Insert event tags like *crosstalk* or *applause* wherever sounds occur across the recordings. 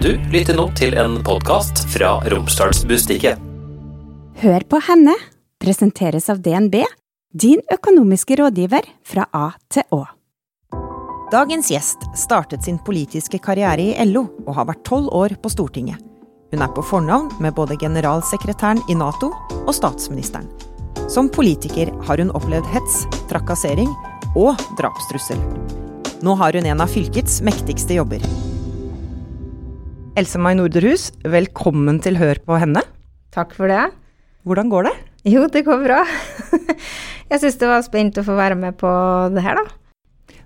Du lytter nå til en podkast fra Romsdalsbustiket. Hør på henne presenteres av DNB, din økonomiske rådgiver fra A til Å. Dagens gjest startet sin politiske karriere i LO og har vært tolv år på Stortinget. Hun er på fornavn med både generalsekretæren i Nato og statsministeren. Som politiker har hun opplevd hets, trakassering og drapstrussel. Nå har hun en av fylkets mektigste jobber. Else-May Norderhus, velkommen til Hør på henne. Takk for det. Hvordan går det? Jo, det går bra. *laughs* Jeg syns det var spent å få være med på det her, da.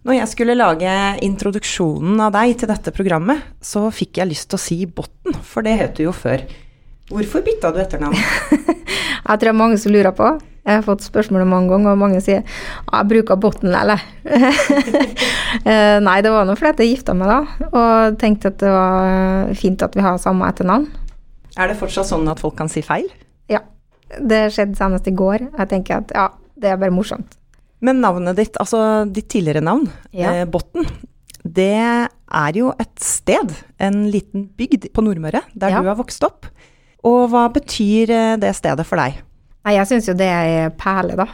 Når jeg skulle lage introduksjonen av deg til dette programmet, så fikk jeg lyst til å si Botten, for det het du jo før. Hvorfor bytta du etternavn? *laughs* jeg tror det er mange som lurer på. Jeg har fått spørsmålet mange ganger, og mange sier jeg bruker Botten, eller? *laughs* Eh, nei, det var nå fordi jeg gifta meg da, og tenkte at det var fint at vi har samme etternavn. Er det fortsatt sånn at folk kan si feil? Ja. Det skjedde senest i går. Jeg tenker at ja, det er bare morsomt. Men navnet ditt, altså ditt tidligere navn, Ja. eh, Botten, det er jo et sted, en liten bygd på Nordmøre, der Ja. du har vokst opp. Og hva betyr eh, det stedet for deg? Nei, jeg syns jo det er perle, da.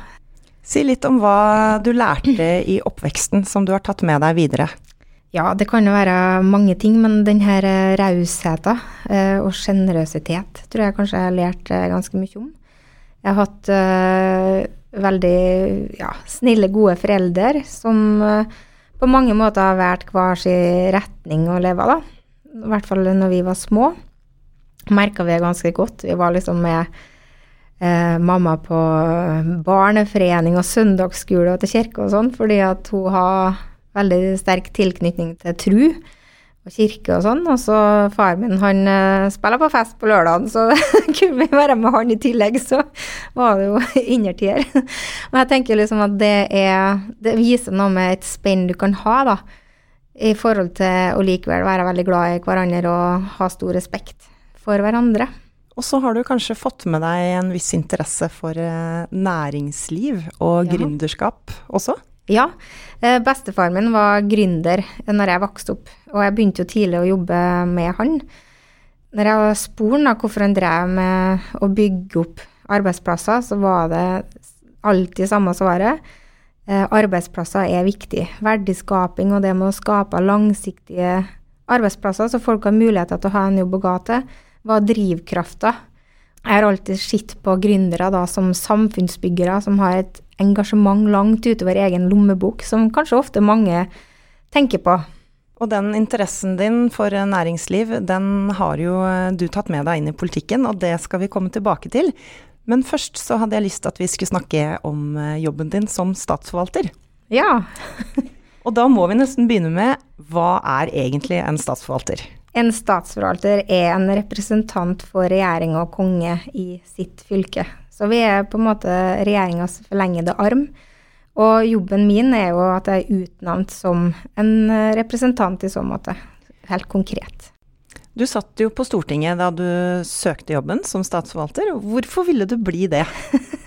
Si litt om hva du lærte i oppveksten som du har tatt med deg videre. Ja, det kan jo være mange ting, men den her eh, rausheten eh, og sjenerøsitet tror jeg kanskje jeg har lært ganske mye om. Jeg har hatt veldig ja, snille, gode foreldre som på mange måter har valgt hver sin retning å leve, da. I hvert fall når vi var små. Merka vi det ganske godt. Vi var liksom med eh, mamma på barneforening og søndagsskole og til kirke og sånn, fordi at hun har veldig sterk tilknytning til tru og kirke og sånn. Og så far min, han eh, spiller på fest på lørdagen, så *laughs* kunne vi være med han i tillegg, så var det jo *laughs* innertier. Men jeg tenker liksom at det er Det viser noe med et spenn du kan ha, da. I forhold til å likevel være veldig glad i hverandre og ha stor respekt for hverandre. Og så har du kanskje fått med deg en viss interesse for eh, næringsliv og Ja. gründerskap også? Ja. eh, Bestefaren min var gründer når jeg vokste opp, og jeg begynte jo tidlig å jobbe med han. Når jeg spurte han hvorfor han drev med å bygge opp arbeidsplasser, så var det alltid samme svaret. Eh, Arbeidsplasser er viktig. Verdiskaping og det med å skape langsiktige arbeidsplasser, så folk har muligheter til å ha en jobb å gå til, var drivkrafta. Jeg har alltid sett på gründere da, som samfunnsbyggere som har et engasjement langt utover egen lommebok, som kanskje ofte mange tenker på. Og den interessen din for eh, næringsliv, den har jo eh, du tatt med deg inn i politikken, og det skal vi komme tilbake til. Men først så hadde jeg lyst til at vi skulle snakke om eh, jobben din som statsforvalter. Ja, *laughs* Og da må vi nesten begynne med hva er egentlig en statsforvalter? En statsforvalter er en representant for regjering og konge i sitt fylke. Så vi er på en måte regjeringas forlengede arm. Og jobben min er jo at jeg er utnevnt som en representant i så måte. Helt konkret. Du satt jo på Stortinget da du søkte jobben som statsforvalter. Hvorfor ville du bli det? *laughs*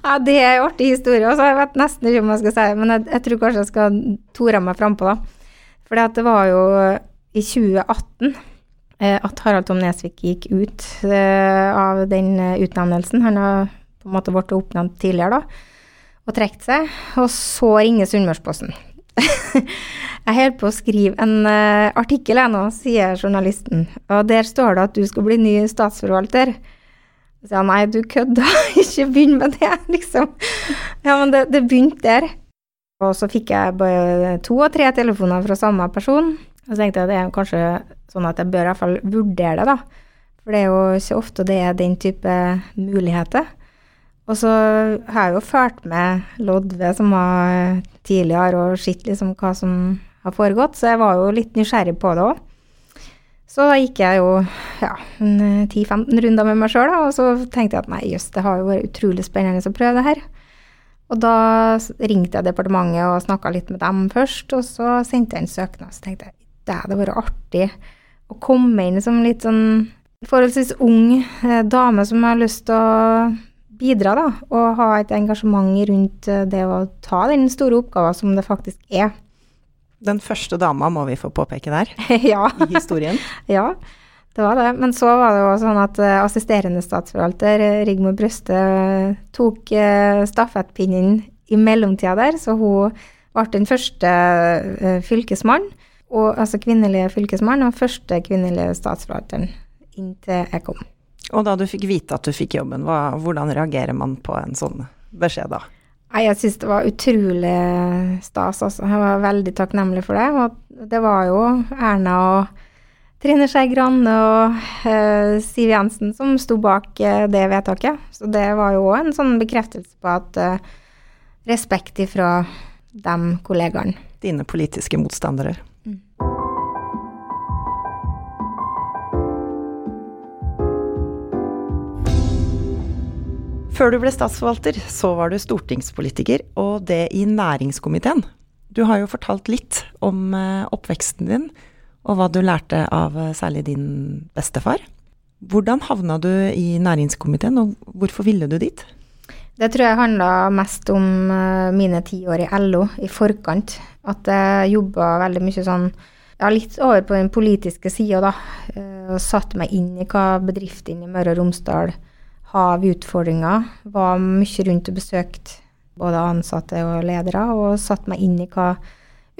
Ja, det er en artig historie. Også. jeg vet nesten ikke om jeg skal si det, men jeg, jeg tror kanskje jeg skal tore meg frampå, da. For det var jo i 2018 eh, at Harald Tom Nesvik gikk ut eh, av den eh, utnevnelsen. Han har på en måte blitt oppnevnt tidligere, da, og trukket seg. Og så ringer Sunnmørsposten. *laughs* jeg holder på å skrive en artikkel jeg nå, sier journalisten. Og der står det at du skal bli ny statsforvalter. Så jeg, nei, du kødda, *laughs* ikke begynn med det, liksom. Ja, men det, det begynte der. Og så fikk jeg bare to og tre telefoner fra samme person. Og så tenkte jeg at det er kanskje sånn at jeg bør i hvert fall vurdere det, da. For det er jo ikke ofte det er den type muligheter. Og så har jeg jo ført med Lodve, som var tidligere, og sett liksom hva som har foregått, så jeg var jo litt nysgjerrig på det òg. Så da gikk jeg jo ja, eh, 10-15 runder med meg sjøl, og så tenkte jeg at nei, jøss, det har jo vært utrolig spennende å prøve det her. Og da ringte jeg departementet og snakka litt med dem først, og så sendte jeg en søknad. Så tenkte jeg det hadde vært artig å komme inn som litt sånn forholdsvis ung eh, dame som har lyst til å bidra, da, og ha et engasjement rundt eh, det å ta den store oppgaven som det faktisk er. Den første dama må vi få påpeke der, *laughs* ja. i historien. *laughs* Ja, det var det. Men så var det jo sånn at uh, assisterende statsforvalter Rigmor Brøste tok stafettpinnen i mellomtida der, så hun ble den første fylkesmann, og, altså kvinnelige fylkesmann, og første kvinnelige statsforvalteren inntil jeg kom. Og da du fikk vite at du fikk jobben, hva, hvordan reagerer man på en sånn beskjed da? Jeg syns det var utrolig stas, altså. Jeg var veldig takknemlig for det. Og det var jo Erna og Trine Skei Grande og uh, Siv Jensen som sto bak uh, det vedtaket. Så det var jo òg en sånn bekreftelse på at uh, respekt ifra de kollegaene. Dine politiske motstandere. Før du ble statsforvalter, så var du stortingspolitiker, og det i næringskomiteen. Du har jo fortalt litt om oppveksten din og hva du lærte av eh, særlig din bestefar. Hvordan havna du i næringskomiteen, og hvorfor ville du dit? Det tror jeg handla mest om eh, mine ti år i LO i forkant. At jeg jobba veldig mye sånn ja, litt over på den politiske sida, da. Eh, og satte meg inn i hva bedriftene i Møre og Romsdal har av utfordringer. Var mye rundt og besøkte både ansatte og ledere, og satte meg inn i hva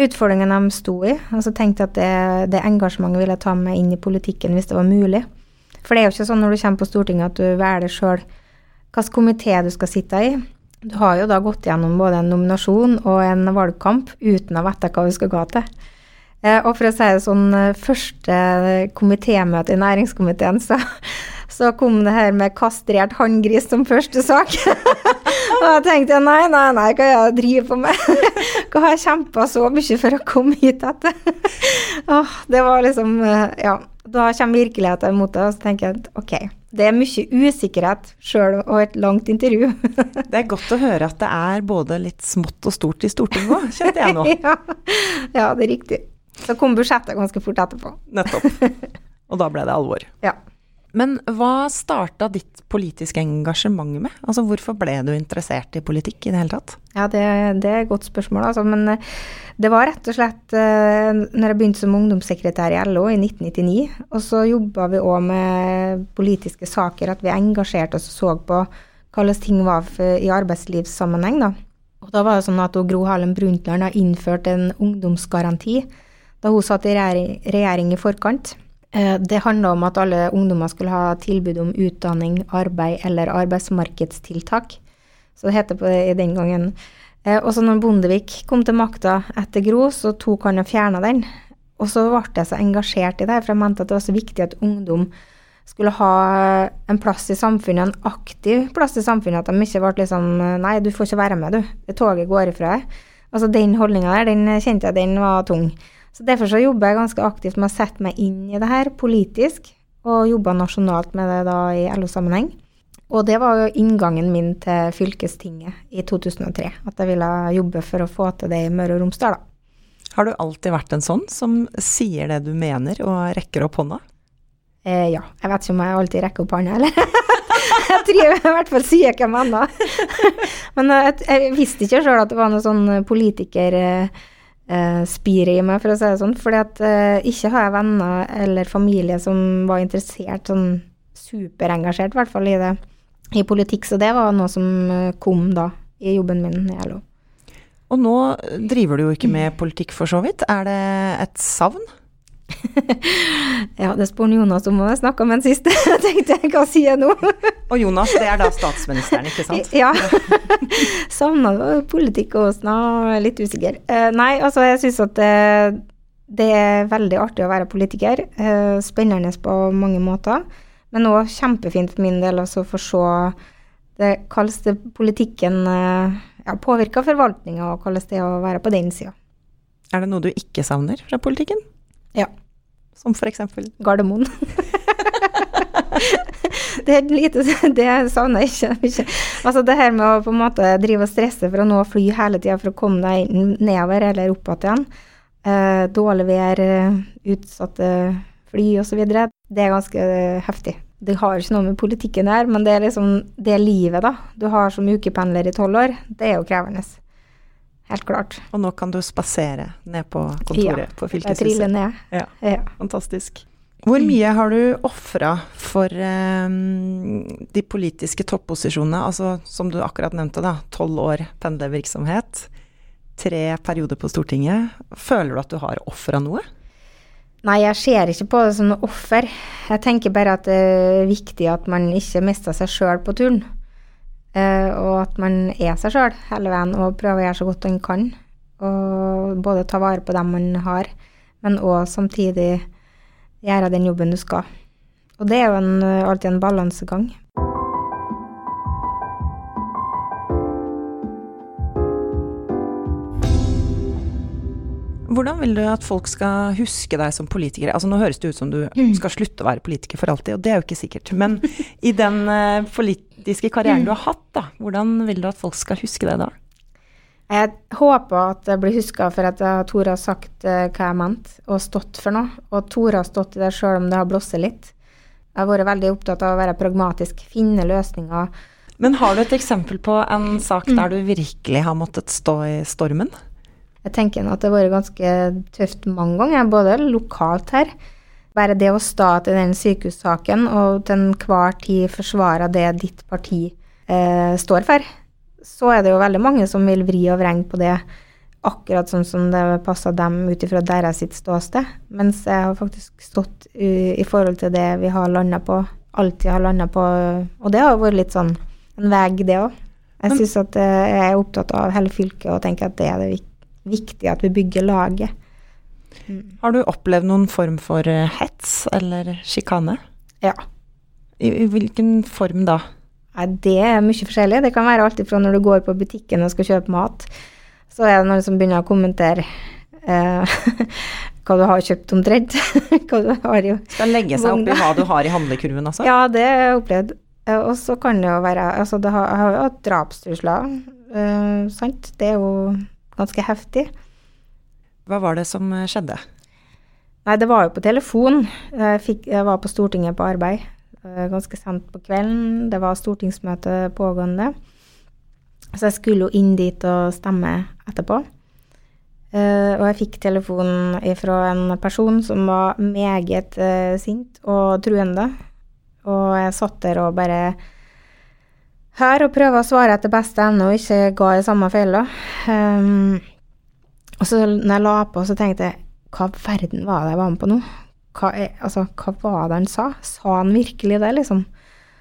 utfordringene de sto i. Og så tenkte jeg at det, det engasjementet ville jeg ta med inn i politikken hvis det var mulig. For det er jo ikke sånn når du kommer på Stortinget at du velger sjøl hvilken komité du skal sitte i. Du har jo da gått gjennom både en nominasjon og en valgkamp uten å vite hva du skal gå til. Eh, og for å si det sånn, eh, første komitémøte i næringskomiteen, så, så kom det her med kastrert hanngris som første sak. *laughs* og da tenkte jeg nei, nei, nei, hva jeg driver på med? *laughs* hva har jeg kjempa så mye for å komme hit etter? *laughs* Det var liksom eh, Ja. Da kommer virkeligheten imot deg, og så tenker jeg at ok, det er mye usikkerhet sjøl og et langt intervju. det er godt å høre at det er både litt smått og stort i Stortinget òg, kjente jeg nå. ja. ja, det er riktig. Så kom budsjettet ganske fort etterpå. Nettopp. Og da ble det alvor. *laughs* Ja. Men hva starta ditt politiske engasjement med? Altså hvorfor ble du interessert i politikk i det hele tatt? Ja, det, det er et godt spørsmål, altså. Men eh, det var rett og slett uh, når jeg begynte som ungdomssekretær i LO i 1999. Og så jobba vi òg med politiske saker, at vi engasjerte oss og så på hvordan ting var i arbeidslivssammenheng, da. Og da var det sånn at Gro Harlem Brundtland har innført en ungdomsgaranti da hun satt i regjering, i forkant. Eh, det handla om at alle ungdommer skulle ha tilbud om utdanning, arbeid eller arbeidsmarkedstiltak. Så det heter på det den gangen. Eh, og så når Bondevik kom til makta etter Gro, så tok han og fjerna den. Og så ble jeg så engasjert i det, for jeg mente at det var så viktig at ungdom skulle ha en plass i samfunnet, en aktiv plass i samfunnet. At de ikke ble liksom Nei, du får ikke være med, du. Toget går ifra deg. Altså den holdninga der, den kjente jeg den var tung. Så Derfor så jobber jeg ganske aktivt med å sette meg inn i det her politisk, og jobba nasjonalt med det da i LO-sammenheng. Og det var jo inngangen min til fylkestinget i 2003, at jeg ville jobbe for å få til det i Møre og Romsdal, da. Har du alltid vært en sånn som sier det du mener og rekker opp hånda? Eh, ja. Jeg vet ikke om jeg alltid rekker opp hånda, eller? *laughs* jeg tror jeg i hvert fall sier hvem mener. *laughs* Men jeg, jeg, visste ikke sjøl at det var noen sånn politiker... Eh, eh, spire i meg, for å si det sånn. At eh, ikke har jeg venner eller familie som var interessert, sånn superengasjert i hvert fall, i det, i politikk. Så det var noe som eh, kom da, i jobben min i LO. Og nå driver du jo ikke med politikk, for så vidt. Er det et savn? *laughs* ja, det spør Jonas om, og jeg snakka med han sist. *laughs* jeg tenkte, hva sier jeg nå? og Jonas, det er da statsministeren, ikke sant? *laughs* ja. Savna politikk og sånn, litt usikker. Uh, nei, altså jeg syns at det, det, er veldig artig å være politiker. Uh, spennende på mange måter. Men òg kjempefint for min del å få se det, hvordan politikken uh, ja, påvirker forvaltninga, og hvordan det å være på den sida. Er det noe du ikke savner fra politikken? Ja. Som for eksempel? Gardermoen. *laughs* det er lite Det savner jeg ikke. Altså det her med å på en måte drive og stresse for å nå fly hele tida for å komme deg nedover eller opp igjen. Eh, dårlig vær, eh, utsatte fly osv. Det er ganske heftig. Det har ikke noe med politikken her, men det er liksom det livet, da. Du har som ukependler i tolv år. Det er jo krevende. Helt klart. Og nå kan du spasere ned på kontoret på Jeg triller fylkeshuset. ned. Ja. Ja. Fantastisk. Hvor mye har du ofra for eh, de politiske topposisjonene? Altså, som du akkurat nevnte, da. Tolv år pendlervirksomhet. Tre perioder på Stortinget. Føler du at du har ofra noe? Nei, jeg ser ikke på det som noe offer. Jeg tenker bare at det er viktig at man ikke mister seg sjøl på turen. Eh, og at man er seg sjøl hele veien og prøver å gjøre så godt man kan. Og både ta vare på dem man har, men òg samtidig gjøre den jobben du skal. Og det er jo en, alltid en balansegang. Hvordan vil du at folk skal huske deg som politiker? Altså Nå høres det ut som du skal slutte å være politiker for alltid, og det er jo ikke sikkert. Men *laughs* i den eh, politiske karrieren du har hatt, da, hvordan vil du at folk skal huske deg da? Jeg håper at jeg blir huska for at jeg har tort å sagt eh, hva jeg mente, og stått for noe. Og Tore å stått i det sjøl om det har blåst litt. Jeg har vært veldig opptatt av å være pragmatisk, finne løsninger. Men har du et eksempel på en sak der du virkelig har måttet stå i stormen? Jeg tenker at det har vært ganske tøft mange ganger, både lokalt her. Bare det å stå til den sykehussaken og til enhver tid forsvare det ditt parti eh, står for, så er det jo veldig mange som vil vri og vrenge på det akkurat sånn som det passer dem ut ifra deres sitt ståsted. Mens jeg har faktisk stått i, i forhold til det vi har landa på, alltid har landa på. Og det har vært litt sånn en vegg, det òg. Jeg syns at eh, jeg er opptatt av hele fylket og tenker at det er det vik viktig at vi bygger laget. Har du opplevd noen form for eh, hets eller sjikane? Ja. I, I hvilken form da? Ja, det er mye forskjellig. Det kan være alt ifra når du går på butikken og skal kjøpe mat, så er det noen som begynner å kommentere eh, *laughs* hva du har kjøpt omtrent. *laughs* hva du har i Skal legge seg opp i hva du har i handlekurven, altså? *laughs* Ja, det har jeg opplevd. Eh, Og så kan det jo være Altså, det har, jeg har jo hatt drapstrusler, eh, sant. Det er jo ganske heftig. Hva var det som eh, skjedde? Nei, det var jo på telefon. Jeg, fikk, jeg var på Stortinget på arbeid eh, ganske sent på kvelden. Det var stortingsmøte pågående. Så jeg skulle jo inn dit og stemme etterpå. Uh, og jeg fikk telefon fra en person som var meget uh, sint og truende. Og jeg satt der og bare hør og prøve å svare etter beste evne og ikke gå i samme fella. Um, og så når jeg la på, så tenkte jeg hva verden var det jeg var med på nå? Hva, er, altså, hva var det han sa? Sa han virkelig det, liksom?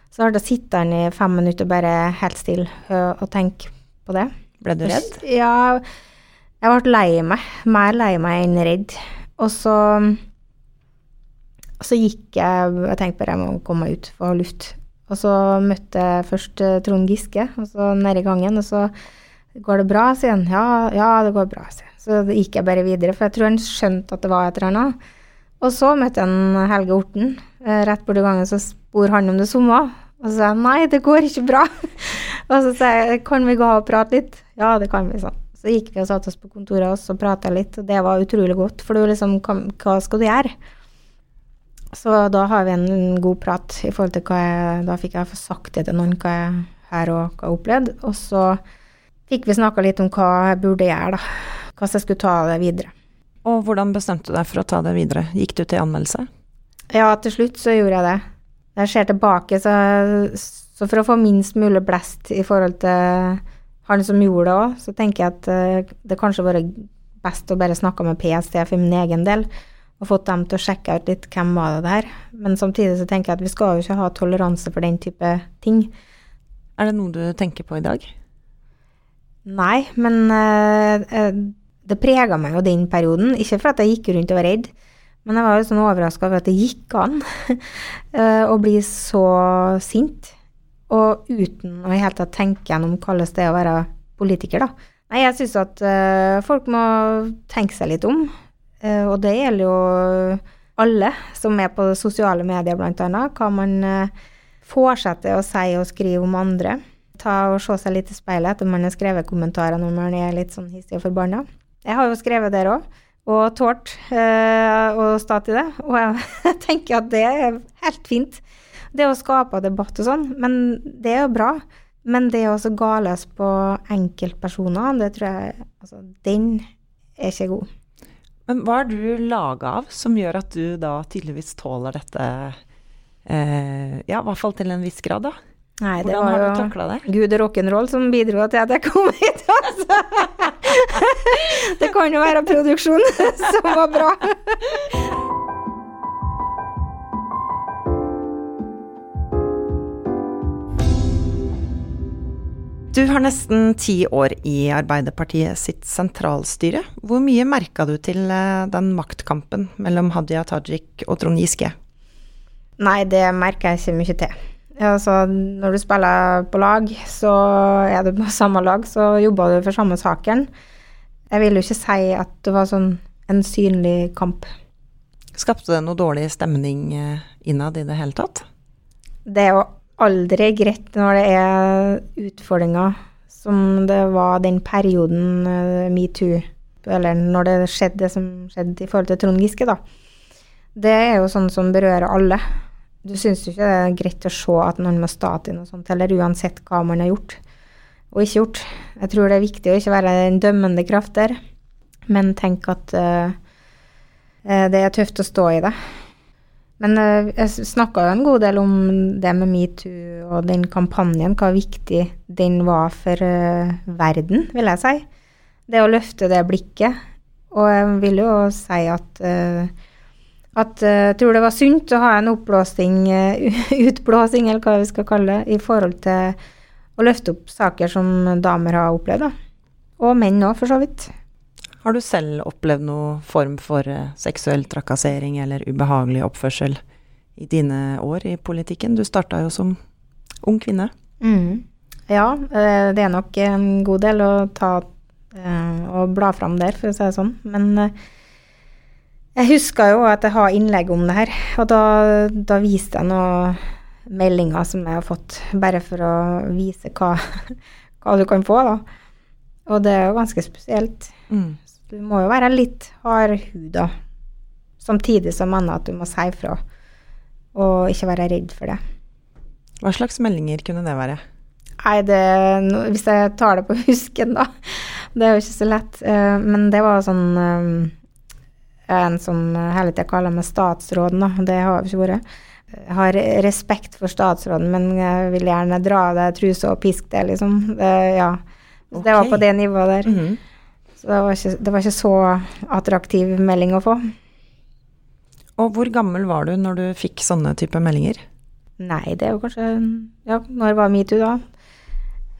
Så da sitter han i fem minutter bare helt stille og, og tenkt på det. Ble du redd? Ja, jeg ble lei meg. Mer lei meg enn redd. Og så så gikk jeg Jeg tenkte bare jeg må komme meg ut, få luft. Og så møtte jeg først eh, Trond Giske, og så i gangen, og så Går det bra, sier han. Ja, ja, det går bra, sier han. Så det gikk jeg bare videre, for jeg tror han skjønte at det var et eller annet. Og så møtte jeg en Helge Orten eh, rett borti gangen, så spurte han om det samme. Og så sa jeg nei, det går ikke bra. *laughs* og så sa jeg kan vi gå og prate litt? Ja, det kan vi, sånn. Så gikk vi og satte oss på kontoret og så prata litt, og det var utrolig godt, for du liksom hva skal du gjøre? Så da har vi en god prat i forhold til hva jeg Da fikk jeg sagt det til noen hva jeg her og hva jeg opplevde. Og så fikk vi snakka litt om hva jeg burde gjøre, da. Hvordan jeg skulle ta det videre. Og hvordan bestemte du deg for å ta det videre? Gikk du til anmeldelse? Ja, til slutt så gjorde jeg det. Når jeg ser tilbake, så, så for å få minst mulig blest i forhold til han som gjorde det òg, så tenker jeg at eh, det kanskje hadde vært best å bare snakke med PST for min egen del, og fått dem til å sjekke ut litt hvem var det der. Men samtidig så tenker jeg at vi skal jo ikke ha toleranse for den type ting. Er det noe du tenker på i dag? Nei, men eh, det prega meg jo den perioden. Ikke for at jeg gikk rundt og var redd, men jeg var jo sånn overraska over at det gikk an *laughs* eh, å bli så sint. Og uten å i hele tatt tenke gjennom hvordan det er å være politiker, da. Nei, jeg syns at uh, folk må tenke seg litt om. Eh, og det gjelder jo alle som er på sosiale medier, annet. Hva man eh, får seg til å si og skrive om andre ta og se seg litt i speilet etter man har skrevet kommentarer når man er litt sånn hissig og forbanna. Jeg har jo skrevet der òg, og tålt eh, å stå til det. Og *laughs* jeg tenker at det er helt fint, det å skape debatt og sånn. Men det er jo bra. Men det å gå løs på enkeltpersoner, det tror jeg Altså, den er ikke god. Men hva er du laga av som gjør at du da tydeligvis tåler dette eh, Ja, i hvert fall til en viss grad, da? Nei, det Hvordan var har du takla det? Gud og rock'n'roll som bidro til at jeg kom *laughs* hit, altså. Det kan jo være produksjonen *laughs* som var bra. Du har nesten ti år i Arbeiderpartiet sitt sentralstyre. Hvor mye merka du til eh, den maktkampen mellom Hadia Tajik og Trond Giske? Nei, det merker jeg ikke mye til. Altså, når du spiller på lag, så er du på samme lag, så jobber du for samme saken. Jeg vil jo ikke si at det var sånn en synlig kamp. Skapte det noe dårlig stemning eh, innad i det hele tatt? Det er jo aldri greit når det er utfordringer som det var den perioden uh, metoo, eller når det skjedde det som skjedde i forhold til Trond Giske, da. Det er jo sånn som berører alle. Du syns jo ikke det er greit å se at noen må stå til noe sånt, eller uansett hva man har gjort og ikke gjort. Jeg tror det er viktig å ikke være en dømmende kraft der, men tenk at uh, det er tøft å stå i det. Men uh, jeg snakka jo en god del om det med metoo og den kampanjen, hva viktig den var for uh, verden, vil jeg si. Det å løfte det blikket. Og jeg vil jo si at uh, at jeg tror det var sunt å ha en oppblåsing, *laughs* utblåsing, eller hva vi skal kalle det, i forhold til å løfte opp saker som damer har opplevd. Da. Og menn òg, for så vidt. Har du selv opplevd noen form for uh, seksuell trakassering eller ubehagelig oppførsel i dine år i politikken? Du starta jo som ung kvinne. Mm. Ja, uh, det er nok en god del å ta uh, og bla fram der, for å si det sånn. Men jeg husker jo at jeg har innlegg om det her, og da, da viste jeg noen meldinger som jeg har fått, bare for å vise hva, *laughs* hva du kan få, da. Og det er jo ganske spesielt. Mm. Du må jo være litt hardhuda, samtidig som mener at du må si fra, og ikke være redd for det. Hva slags meldinger kunne det være? Nei, det, hvis jeg tar det på *laughs* husken, da. Det er jo ikke så lett. Men det var sånn En som hele tida kaller meg statsråden, da. Det har jeg ikke vært. Jeg har respekt for statsråden, men jeg vil gjerne dra av deg trusa og piske det, liksom. Det, ja. Okay. det var på det nivået der. Mm -hmm. Så det var, ikke, det var, ikke, så attraktiv melding å få. Og hvor gammel var du når du fikk sånne type meldinger? Nei, det er jo kanskje Ja, når var metoo, da?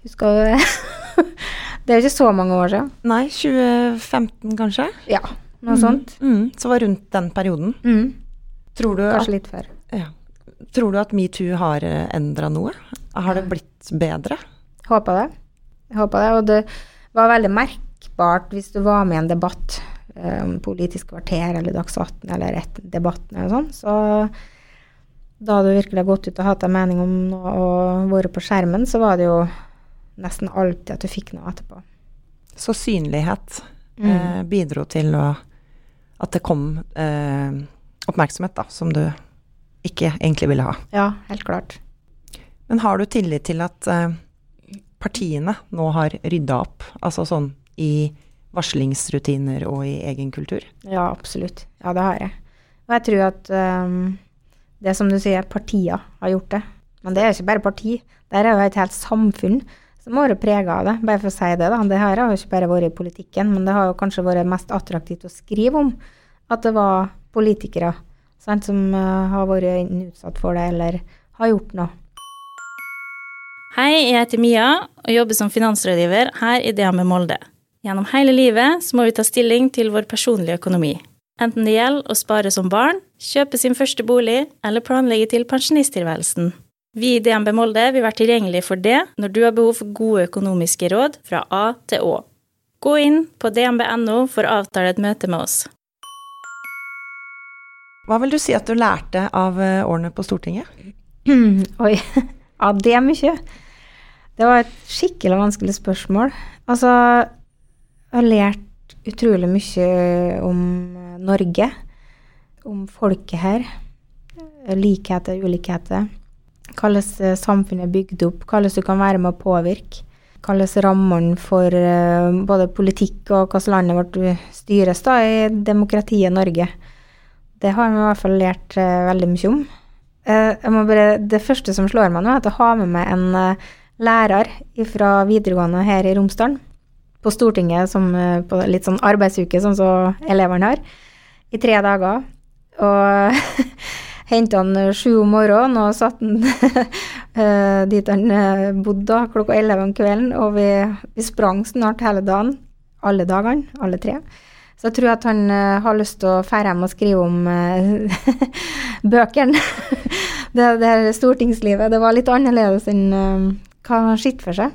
Husker du det? *laughs* det er jo ikke så mange år siden. Nei, 2015 kanskje? Ja, noe mm. sånt. Mm. Så var rundt den perioden. Mm. Tror du Kanskje litt før. Ja. Tror du at metoo har endra noe? Har det blitt bedre? Håper det. Håper det. Og det var veldig merkbart hvis du var med i en debatt om um, Politisk kvarter eller Dags 18 eller et debatten eller sånn, så da du virkelig har gått ut og hatt en mening om noe og vært på skjermen, så var det jo nesten alltid at du fikk noe etterpå. Så synlighet mm. eh, bidro til å, at det kom eh, oppmerksomhet, da, som du ikke egentlig ville ha? Ja, helt klart. Men har du tillit til at eh, partiene nå har rydda opp, altså sånn i varslingsrutiner og i egen kultur? Ja, absolutt. Ja, det har jeg. Og jeg tror at um, det som du sier, partier har gjort det. Men det er jo ikke bare parti. Det er jo et helt samfunn som har vært prega av det. Bare for å si det, da. Det her har jo ikke bare vært i politikken, men det har jo kanskje vært mest attraktivt å skrive om at det var politikere sant, som uh, har vært utsatt for det, eller har gjort noe. Hei, jeg heter Mia og jobber som finansrådgiver her i DNB Molde. Gjennom hele livet så må vi ta stilling til vår personlige økonomi. Enten det gjelder å spare som barn, kjøpe sin første bolig eller planlegge til pensjonisttilværelsen. Vi i DNB Molde vil være tilgjengelige for det når du har behov for gode økonomiske råd fra A til Å. Gå inn på dnb.no for å avtale et møte med oss. Hva vil du si at du lærte av eh, årene på Stortinget? *clears throat* Oi. Ja, det er mye. Det var et skikkelig vanskelig spørsmål. Altså, jeg har lært utrolig mye om Norge. Om folket her. Likheter, ulikheter. hvordan eh, samfunnet er bygd opp, hvordan du kan være med å påvirke. Hvordan rammene for eh, både politikk og hvordan landet vårt styres da, i demokratiet Norge. Det har vi i hvert fall lært eh, veldig mye om. Eh, jeg bare, det første som slår meg nå, er at jeg har med meg en eh, lærer fra videregående her i Romsdalen. På Stortinget som eh, på litt sånn arbeidsuke, sånn som elevene har. I tre dager. Og *laughs* henta han sju om morgenen og satt han *laughs* eh, dit han eh, bodde klokka elleve om kvelden. Og vi, vi sprang snart hele dagen. Alle dagene, alle tre. Så jeg tror at han har lyst til å fære hjem og skrive om *laughs* bøkene. det, det stortingslivet. Det var litt annerledes enn hva han har sett for seg.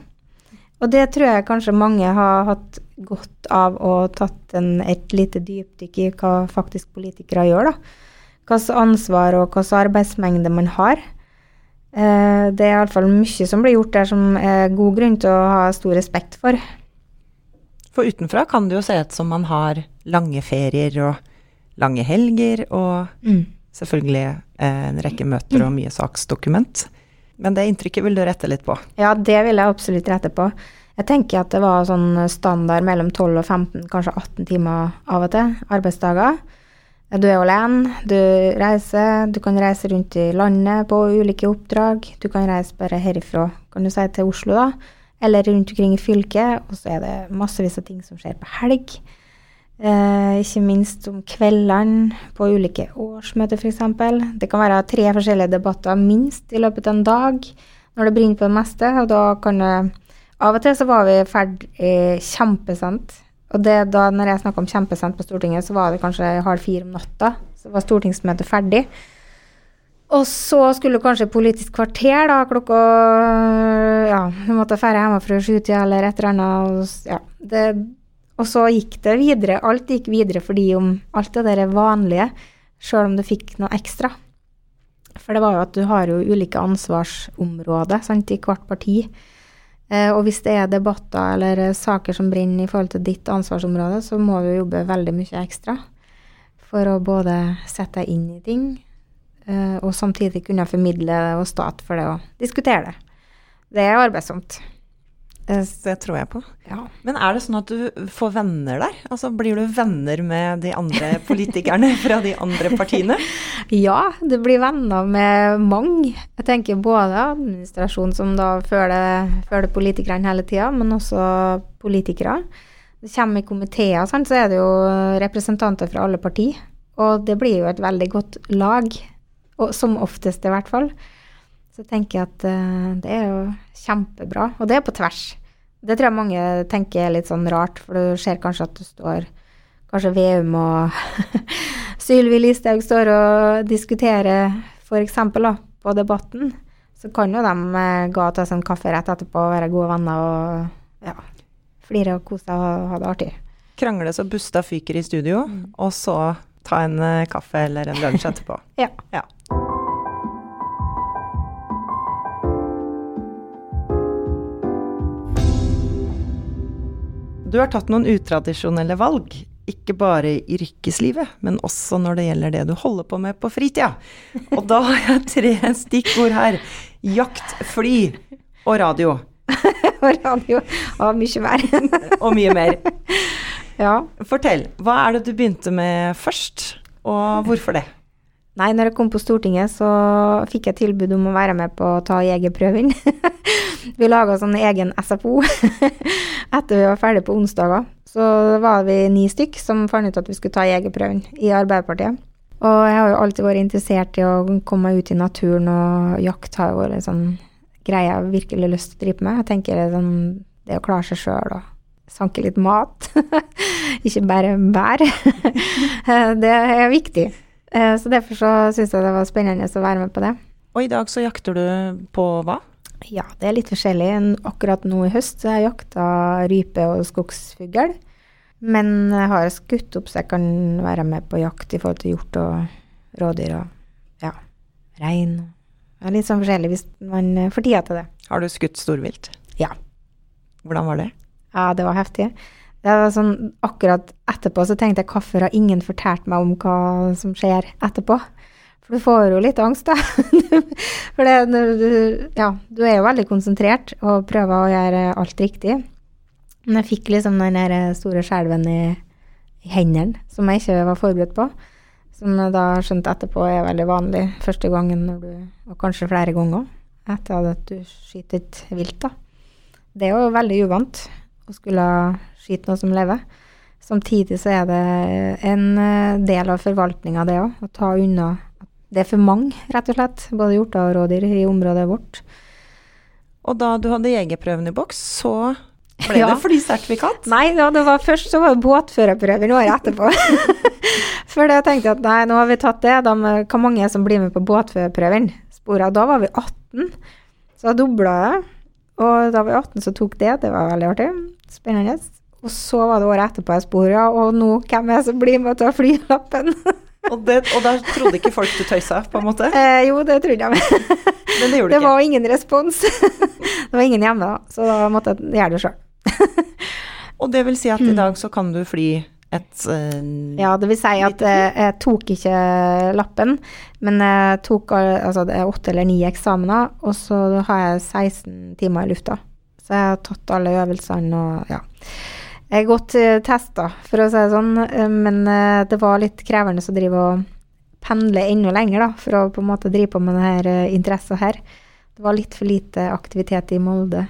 Og det tror jeg kanskje mange har hatt godt av å tatt en, et lite dypdykk i hva faktisk politikere gjør, da. Hvilket ansvar og hvilken arbeidsmengde man har. Eh, det er iallfall mye som blir gjort der som er god grunn til å ha stor respekt for. For utenfra kan det jo se ut som man har lange ferier og lange helger og Mm. selvfølgelig eh, en rekke møter og mye saksdokument. Men det inntrykket vil du rette litt på. Ja, det vil jeg absolutt rette på. Jeg tenker at det var sånn standard mellom 12 og 15, kanskje 18 timer av og til, arbeidsdager. Du er alene, du reiser, du kan reise rundt i landet på ulike oppdrag. Du kan reise bare herifra, kan du si, til Oslo, da. Eller rundt omkring i fylket. Og så er det massevis av ting som skjer på helg. Eh, ikke minst om kveldene på ulike årsmøter, f.eks. Det kan være tre forskjellige debatter minst i løpet av en dag når det brenner på det meste. Og da kan det Av og til så var vi ferdig kjempesent. Og det da når jeg snakka om kjempesent på Stortinget, så var det kanskje halv fire om natta. Så var stortingsmøtet ferdig. Og så skulle kanskje Politisk kvarter da klokka Ja, du måtte dra hjemmefra sju-tida eller et eller annet. Og, ja, det, og så gikk det videre. Alt gikk videre fordi om alt det der er vanlige, sjøl om du fikk noe ekstra. For det var jo at du har jo ulike ansvarsområder sant, i hvert parti. Eh, og hvis det er debatter eller eh, saker som brenner i forhold til ditt ansvarsområde, så må du jobbe veldig mye ekstra for å både sette deg inn i ting, eh, og samtidig kunne formidle det og stå for det og diskutere det. Det er arbeidsomt. Det tror jeg på. ja. Men er det sånn at du får venner der? Altså blir du venner med de andre politikerne *laughs* fra de andre partiene? *laughs* Ja, det blir venner med mange. Jeg tenker både administrasjon som da følger, følger politikerne hele tida, men også politikere. Det kommer i komiteer, så er det jo representanter fra alle partier. Og det blir jo et veldig godt lag, som oftest i hvert fall. Så tenker jeg at eh, det er jo kjempebra, og det er på tvers. Det tror jeg mange tenker er litt sånn rart, for du ser kanskje at du står Kanskje Veum og *laughs* Sylvi Listhaug står og diskuterer f.eks. på Debatten. Så kan jo de eh, gå og ta seg en kaffe rett etterpå og være gode venner og ja, flire og kose og ha det artig. Krangle så busta fyker i studio, og så ta en eh, kaffe eller en lunsj etterpå. *laughs* Ja. Ja. Du har tatt noen utradisjonelle valg, ikke bare i yrkeslivet, men også når det gjelder det du holder på med på fritida. Og da har jeg tre stikkord her. Jakt, fly og radio. *laughs* Og radio og mye mer. *laughs* Og mye mer. ja. Fortell, hva er det du begynte med først, og hvorfor det? Nei, når jeg kom på Stortinget, så fikk jeg tilbud om å være med på å ta jegerprøven. *laughs* vi laga sånn egen SFO *laughs* etter vi var ferdig på onsdager. Så var vi ni stykk som fant ut at vi skulle ta jegerprøven i Arbeiderpartiet. Og jeg har jo alltid vært interessert i å komme meg ut i naturen, og jakt har vært en sånn greie jeg har virkelig lyst til å drive med. Jeg tenker det sånn, det å klare seg sjøl og sanke litt mat, *laughs* ikke bare bær, det er viktig. Eh, Så derfor så syns jeg det var spennende å være med på det. Og i dag så jakter du på hva? Ja, det er litt forskjellig. Akkurat nå i høst så har jeg jakta rype og skogsfugl. Men jeg har skutt opp så jeg kan være med på jakt i forhold til hjort og rådyr og ja, rein. Ja, litt sånn forskjellig hvis man får tida til det. Har du skutt storvilt? Ja. Hvordan var det? Ja, det var heftig. Det var sånn, akkurat etterpå så tenkte jeg hvorfor har ingen fortalt meg om hva som skjer etterpå? For du får jo litt angst, da. *laughs* For det, du, ja, du er jo veldig konsentrert og prøver å gjøre alt riktig. Men jeg fikk liksom den der store skjelven i, i hendene som jeg ikke var forberedt på. Som jeg da skjønte etterpå er veldig vanlig første gangen, du, og kanskje flere ganger, etter at du skyter et vilt. da. Det er jo veldig uvant å skulle skyte noe som lever. Samtidig så er det en eh, del av forvaltninga, det òg. Å ta unna Det er for mange, rett og slett. Både hjorter og rådyr i området vårt. Og da du hadde jegerprøven i boks, så ble Ja. det flysertifikat? *laughs* Nei, ja, det var først så var det båtførerprøven året etterpå. *laughs* For da tenkte jeg at nei, nå har vi tatt det. Da Hvor mange som blir med på båtførerprøven? Sporet. Da var vi 18. Så da dobla jeg. Og da var vi 18, så tok det. Det var veldig artig. Spennende. Og så var det året etterpå jeg sporet, ja, og nå hvem er det som blir med å ta flylappen? *laughs* Og, det, og da trodde ikke folk du tøysa, på en måte? *laughs* eh, jo, det trodde jeg. Men *laughs* det gjorde du ikke. Det var ingen respons. det var ingen hjemme da, så da måtte jeg gjøre det sjøl. Og det vil si at i dag så kan du fly et uh, Ja, det vil si at jeg, jeg tok ikke lappen, men jeg tok altså det er åtte eller ni eksamener, og så har jeg 16 timer i lufta. Så jeg har tatt alle øvelsene og ja. Jeg er godt uh, testa, for å si det sånn, eh, men eh, det var litt krevende å drive og pendle enda lenger, da, for å på en måte drive på med denne interessen her. Det var litt for lite aktivitet i Molde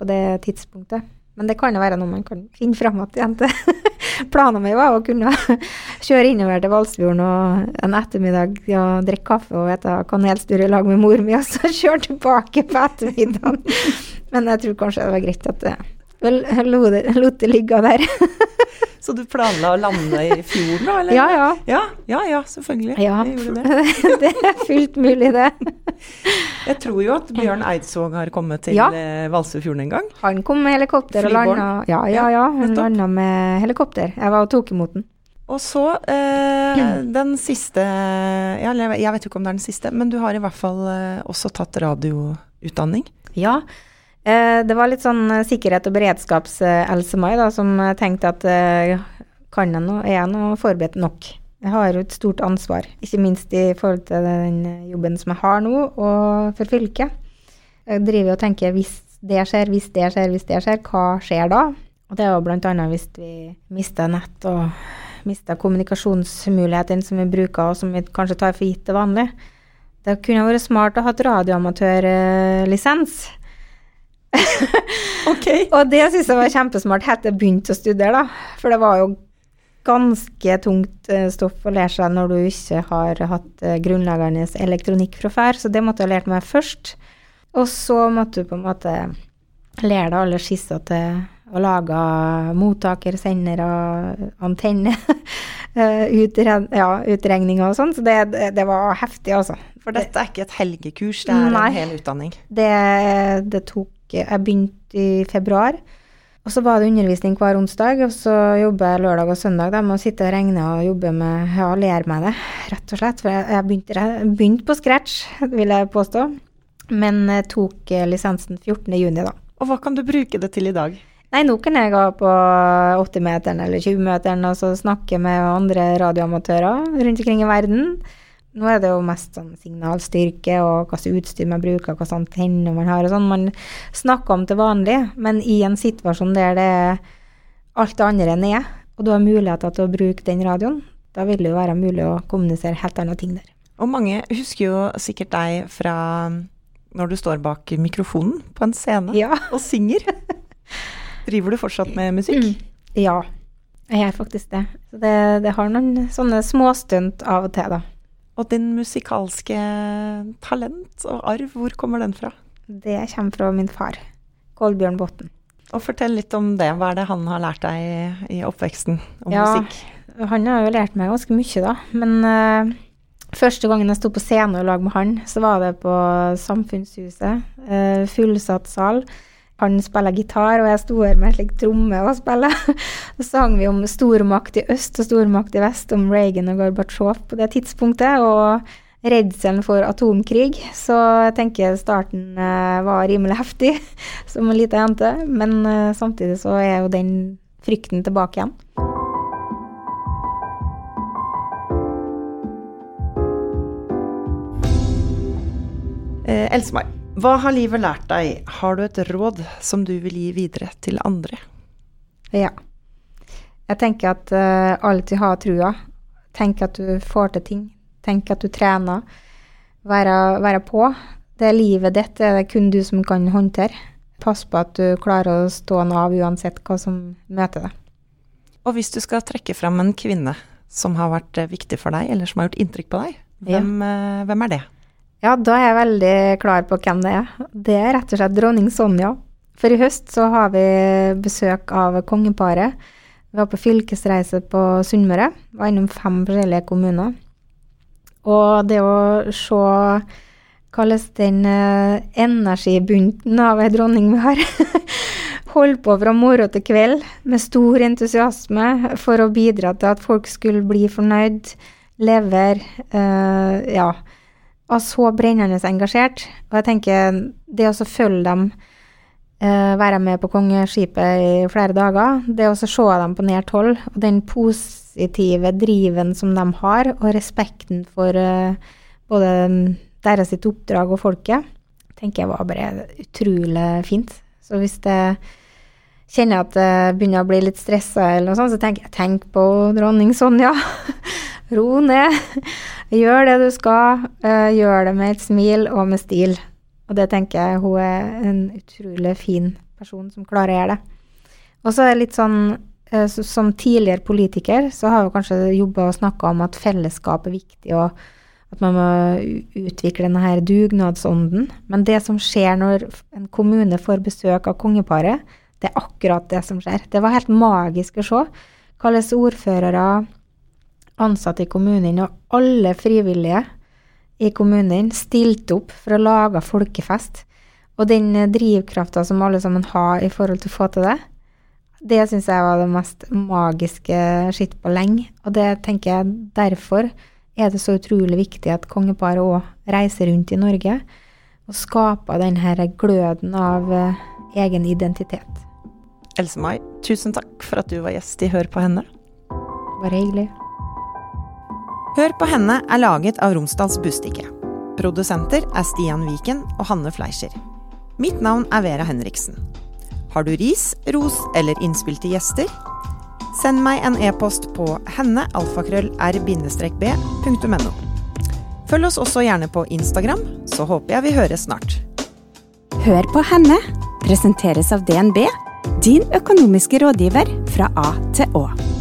på det tidspunktet. Men det kan jo være noe man kan finne fram igjen til. *laughs* Planen min var å kunne *laughs* kjøre innover til Valsfjorden og en ettermiddag og drikke kaffe og spise kanelstur i lag med mor mi, og så *laughs* kjøre tilbake på ettermiddagen. Men jeg tror kanskje det var greit at jeg vel, det, lot det ligge der. *laughs* Så du planla å lande i fjorden, da? Eller? Ja, ja. Ja, ja, ja, selvfølgelig. Ja, Det gjorde det. *laughs* det er fullt mulig, det. *laughs* Jeg tror jo at Bjørn Eidsvåg har kommet til Ja. eh, Valsøyfjorden en gang. Han kom med helikopter og Flyborn. landa Ja, ja, ja. Han landa med helikopter. Jeg var og tok imot den. Og så eh, *clears throat* den siste ja, Jeg vet jo ikke om det er den siste, men du har i hvert fall eh, også tatt radioutdanning. Ja. Eh, det var litt sånn eh, sikkerhet og beredskaps-Else Mai som eh, tenkte at kan jeg nå, er jeg nå forberedt nok? Jeg har jo et stort ansvar, ikke minst i forhold til den jobben som jeg har nå, og for fylket. Jeg driver og tenker hvis det skjer, hvis det skjer, hvis det skjer, hva skjer da? Og det er jo annet hvis vi mister nett og mister kommunikasjonsmulighetene som vi bruker, og som vi kanskje tar for gitt til vanlig. Det kunne vært smart å ha radioamatørlisens. Ok. *laughs* Og det syns jeg var kjempesmart helt til jeg begynte å studere, da. For det var jo ganske tungt eh, stoff å lære seg når du ikke har hatt eh, grunnleggende elektronikk fra før, så det måtte jeg ha lært meg først. Og så måtte du på en måte lære deg alle skisser til å lage mottaker, sender og antenne. *laughs* eh, utre ja, utregninger og sånn, så det, det, det var heftig, altså. For dette er ikke et helgekurs, det er Nei. en hel utdanning. Det, det tok Jeg begynte i februar. Og så var det undervisning hver onsdag, og så jobber jeg lørdag og søndag da, med å sitte og regne og jobbe med Ja, lære meg det, rett og slett. For jeg, jeg begynte, på scratch, vil jeg påstå. Men jeg tok eh, lisensen 14. juni, da. Og hva kan du bruke det til i dag? Nei, nå kan jeg gå på 80-meteren eller 20-meteren og så snakke med andre radioamatører rundt omkring i verden. Nå er det jo mest sånn signalstyrke og hva slags utstyr man bruker, hva slags antenner man har og sånn. Man snakker om til vanlig, men i en situasjon der det er alt det andre enn er, og du har muligheter til å bruke den radioen, da vil det jo være mulig å kommunisere helt andre ting der. Og mange husker jo sikkert deg fra når du står bak mikrofonen på en scene Ja. og synger. Driver du fortsatt med musikk? Ja, jeg gjør faktisk det. Så det, det har noen sånne småstunt av og til, da. Og din musikalske talent og arv, hvor kommer den fra? Det kommer fra min far, Kolbjørn Botten. Og fortell litt om det. Hva er det han har lært deg i, oppveksten om Ja. musikk? Han har jo lært meg ganske mye, da. Men uh, første gangen jeg sto på scenen og lag med han, så var det på Samfunnshuset. Uh, fullsatt sal. Han spiller gitar, og jeg sto her med en slik tromme og spiller. *laughs* Så sang vi om stormakt i øst og stormakt i vest, om Reagan og Gorbatsjov på det tidspunktet. og redselen for atomkrig, så jeg tenker starten eh, var rimelig heftig *laughs* som en lita jente. Men eh, samtidig så er jo den frykten tilbake igjen. Eh, hva har livet lært deg? Har du et råd som du vil gi videre til andre? Ja. Jeg tenker at uh, alltid ha trua. Tenk at du får til ting. Tenk at du trener. Være, være på. Det er livet ditt, det er det kun du som kan håndtere. Pass på at du klarer å stå av uansett hva som møter deg. Og hvis du skal trekke fram en kvinne som har vært eh, viktig for deg, eller som har gjort inntrykk på deg, hvem, ja. Eh, hvem er det? Ja, da er jeg veldig klar på hvem det er. Det er rett og slett dronning Sonja. For i høst så har vi besøk av kongeparet. Vi var på fylkesreise på Sunnmøre. Var innom fem forskjellige kommuner. Og det å se kalles den uh, energibunten av ei dronning vi har. *laughs* Holdt på fra morgen til kveld med stor entusiasme for å bidra til at folk skulle bli fornøyd, lever uh, Ja. Og så brennende engasjert. Og jeg tenker, det å følge dem, uh, være med på kongeskipet i flere dager, det å se dem på nært hold, og den positive driven som de har, og respekten for både deres oppdrag og folket, tenker jeg var bare utrolig fint. Så hvis jeg kjenner at jeg begynner å bli litt stressa, så tenker jeg tenk på dronning Sonja. *laughs* Ro ned. *laughs* Gjør det du skal. Uh, gjør det med et smil og med stil. Og det tenker jeg hun er en utrolig fin person som klarer å gjøre det. Og så er det litt sånn uh, Som tidligere politiker så har hun kanskje jobba og snakka om at fellesskap er viktig. og at man må utvikle denne her dugnadsånden. Men det som skjer når en kommune får besøk av kongeparet, det er akkurat det som skjer. Det var helt magisk å se hvordan ordførere, ansatte i kommunen og alle frivillige i kommunen stilte opp for å lage folkefest. Og den drivkrafta som alle sammen har i forhold til å få til det, det syns jeg var det mest magiske skitt på lenge. Og det tenker jeg derfor er det så utrolig viktig at kongeparet òg reiser rundt i Norge og skaper denne gløden av uh, egen identitet. Else-May, tusen takk for at du var gjest i Hør på henne. Bare hyggelig. Hør på henne er laget av Romsdals Bustikke. Produsenter er Stian Viken og Hanne Fleischer. Mitt navn er Vera Henriksen. Har du ris, ros eller innspill til gjester? Send meg en e-post på hennealfakrøll-r-b.no. Følg oss også gjerne på Instagram, så håper jeg vi høres snart. Hør på henne presenteres av DNB, din økonomiske rådgiver fra A til Å.